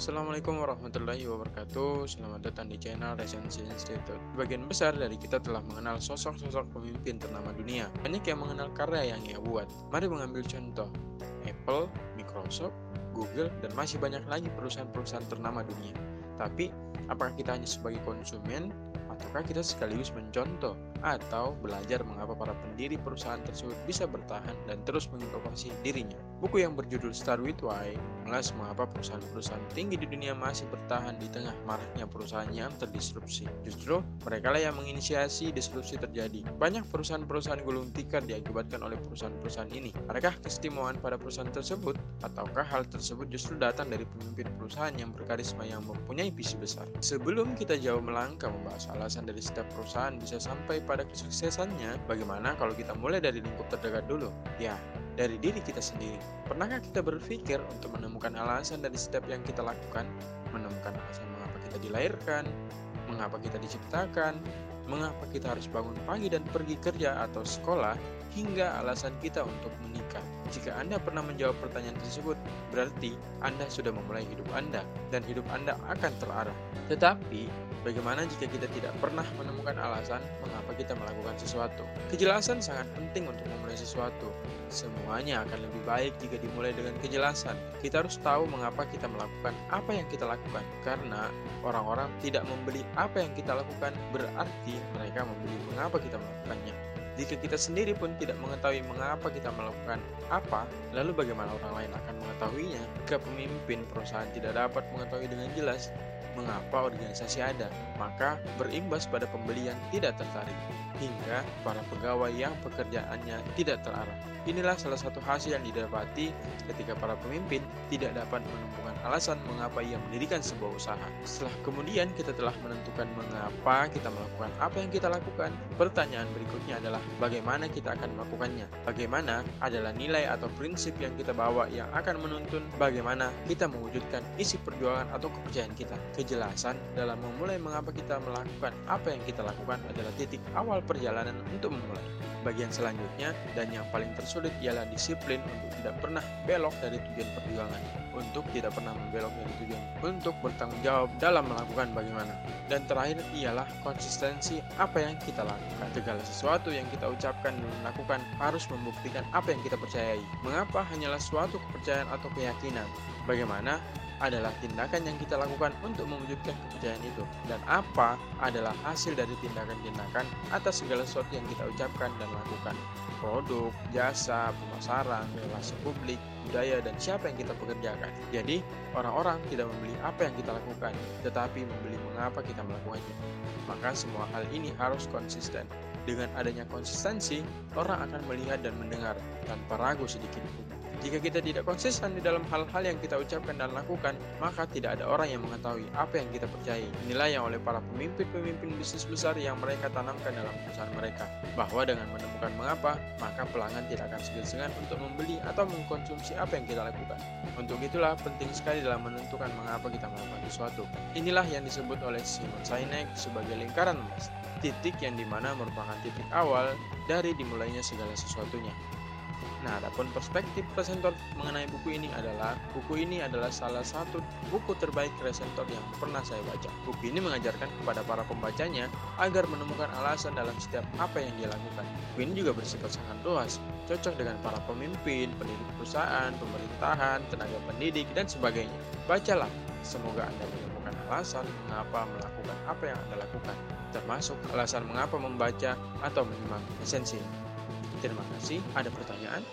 Assalamualaikum warahmatullahi wabarakatuh. Selamat datang di channel Resensi Institute. Bagian besar dari kita telah mengenal sosok-sosok pemimpin ternama dunia. Banyak yang mengenal karya yang ia buat. Mari mengambil contoh. Apple, Microsoft, Google, dan masih banyak lagi perusahaan-perusahaan ternama dunia. Tapi, apakah kita hanya sebagai konsumen ataukah kita sekaligus mencontoh atau belajar mengapa para pendiri perusahaan tersebut bisa bertahan dan terus menginovasi dirinya. Buku yang berjudul Start With Why mengulas mengapa perusahaan-perusahaan tinggi di dunia masih bertahan di tengah maraknya perusahaan yang terdisrupsi. Justru mereka lah yang menginisiasi disrupsi terjadi. Banyak perusahaan-perusahaan gulung tikar diakibatkan oleh perusahaan-perusahaan ini. Adakah keistimewaan pada perusahaan tersebut ataukah hal tersebut justru datang dari pemimpin perusahaan yang berkarisma yang mempunyai visi besar? Sebelum kita jauh melangkah membahas alasan dari setiap perusahaan bisa sampai pada kesuksesannya, bagaimana kalau kita mulai dari lingkup terdekat dulu? Ya, dari diri kita sendiri. Pernahkah kita berpikir untuk menemukan alasan dari setiap yang kita lakukan? Menemukan alasan mengapa kita dilahirkan, mengapa kita diciptakan, mengapa kita harus bangun pagi dan pergi kerja atau sekolah, hingga alasan kita untuk menikah. Jika Anda pernah menjawab pertanyaan tersebut, berarti Anda sudah memulai hidup Anda, dan hidup Anda akan terarah. Tetapi, Bagaimana jika kita tidak pernah menemukan alasan mengapa kita melakukan sesuatu? Kejelasan sangat penting untuk memulai sesuatu. Semuanya akan lebih baik jika dimulai dengan kejelasan. Kita harus tahu mengapa kita melakukan apa yang kita lakukan. Karena orang-orang tidak membeli apa yang kita lakukan, berarti mereka membeli mengapa kita melakukannya. Jika kita sendiri pun tidak mengetahui mengapa kita melakukan apa, lalu bagaimana orang lain akan mengetahuinya? Jika pemimpin perusahaan tidak dapat mengetahui dengan jelas mengapa organisasi ada, maka berimbas pada pembelian tidak tertarik, hingga para pegawai yang pekerjaannya tidak terarah. Inilah salah satu hasil yang didapati ketika para pemimpin tidak dapat menemukan alasan mengapa ia mendirikan sebuah usaha. Setelah kemudian kita telah menentukan mengapa kita melakukan apa yang kita lakukan, pertanyaan berikutnya adalah bagaimana kita akan melakukannya. Bagaimana adalah nilai atau prinsip yang kita bawa yang akan menuntun bagaimana kita mewujudkan isi perjuangan atau kepercayaan kita. Kejelasan dalam memulai mengapa kita melakukan apa yang kita lakukan adalah titik awal perjalanan untuk memulai. Bagian selanjutnya dan yang paling tersulit ialah disiplin untuk tidak pernah belok dari tujuan perjuangan, untuk tidak pernah membelok dari tujuan, untuk bertanggung jawab dalam melakukan bagaimana. Dan terakhir ialah konsistensi apa yang kita lakukan. Segala sesuatu yang kita ucapkan dan lakukan harus membuktikan apa yang kita percayai. Mengapa hanyalah suatu kepercayaan atau keyakinan? Bagaimana adalah tindakan yang kita lakukan untuk mewujudkan kepercayaan itu dan apa adalah hasil dari tindakan-tindakan atas segala sesuatu yang kita ucapkan dan lakukan produk, jasa, pemasaran, relasi publik, budaya, dan siapa yang kita pekerjakan. Jadi, orang-orang tidak membeli apa yang kita lakukan, tetapi membeli mengapa kita melakukannya. Maka semua hal ini harus konsisten. Dengan adanya konsistensi, orang akan melihat dan mendengar tanpa ragu sedikit pun. Jika kita tidak konsisten di dalam hal-hal yang kita ucapkan dan lakukan, maka tidak ada orang yang mengetahui apa yang kita percayai. Inilah yang oleh para pemimpin-pemimpin bisnis besar yang mereka tanamkan dalam perusahaan mereka, bahwa dengan menemukan mengapa, maka pelanggan tidak akan segan-segan untuk membeli atau mengkonsumsi apa yang kita lakukan. Untuk itulah penting sekali dalam menentukan mengapa kita melakukan sesuatu. Inilah yang disebut oleh Simon Sinek sebagai lingkaran emas, titik yang di mana merupakan titik awal dari dimulainya segala sesuatunya. Nah, adapun perspektif presentor mengenai buku ini adalah buku ini adalah salah satu buku terbaik presentor yang pernah saya baca. Buku ini mengajarkan kepada para pembacanya agar menemukan alasan dalam setiap apa yang dia lakukan. Buku ini juga bersifat sangat luas, cocok dengan para pemimpin, pendiri perusahaan, pemerintahan, tenaga pendidik, dan sebagainya. Bacalah, semoga Anda menemukan alasan mengapa melakukan apa yang Anda lakukan, termasuk alasan mengapa membaca atau menyimak esensi. Terima kasih. Ada pertanyaan?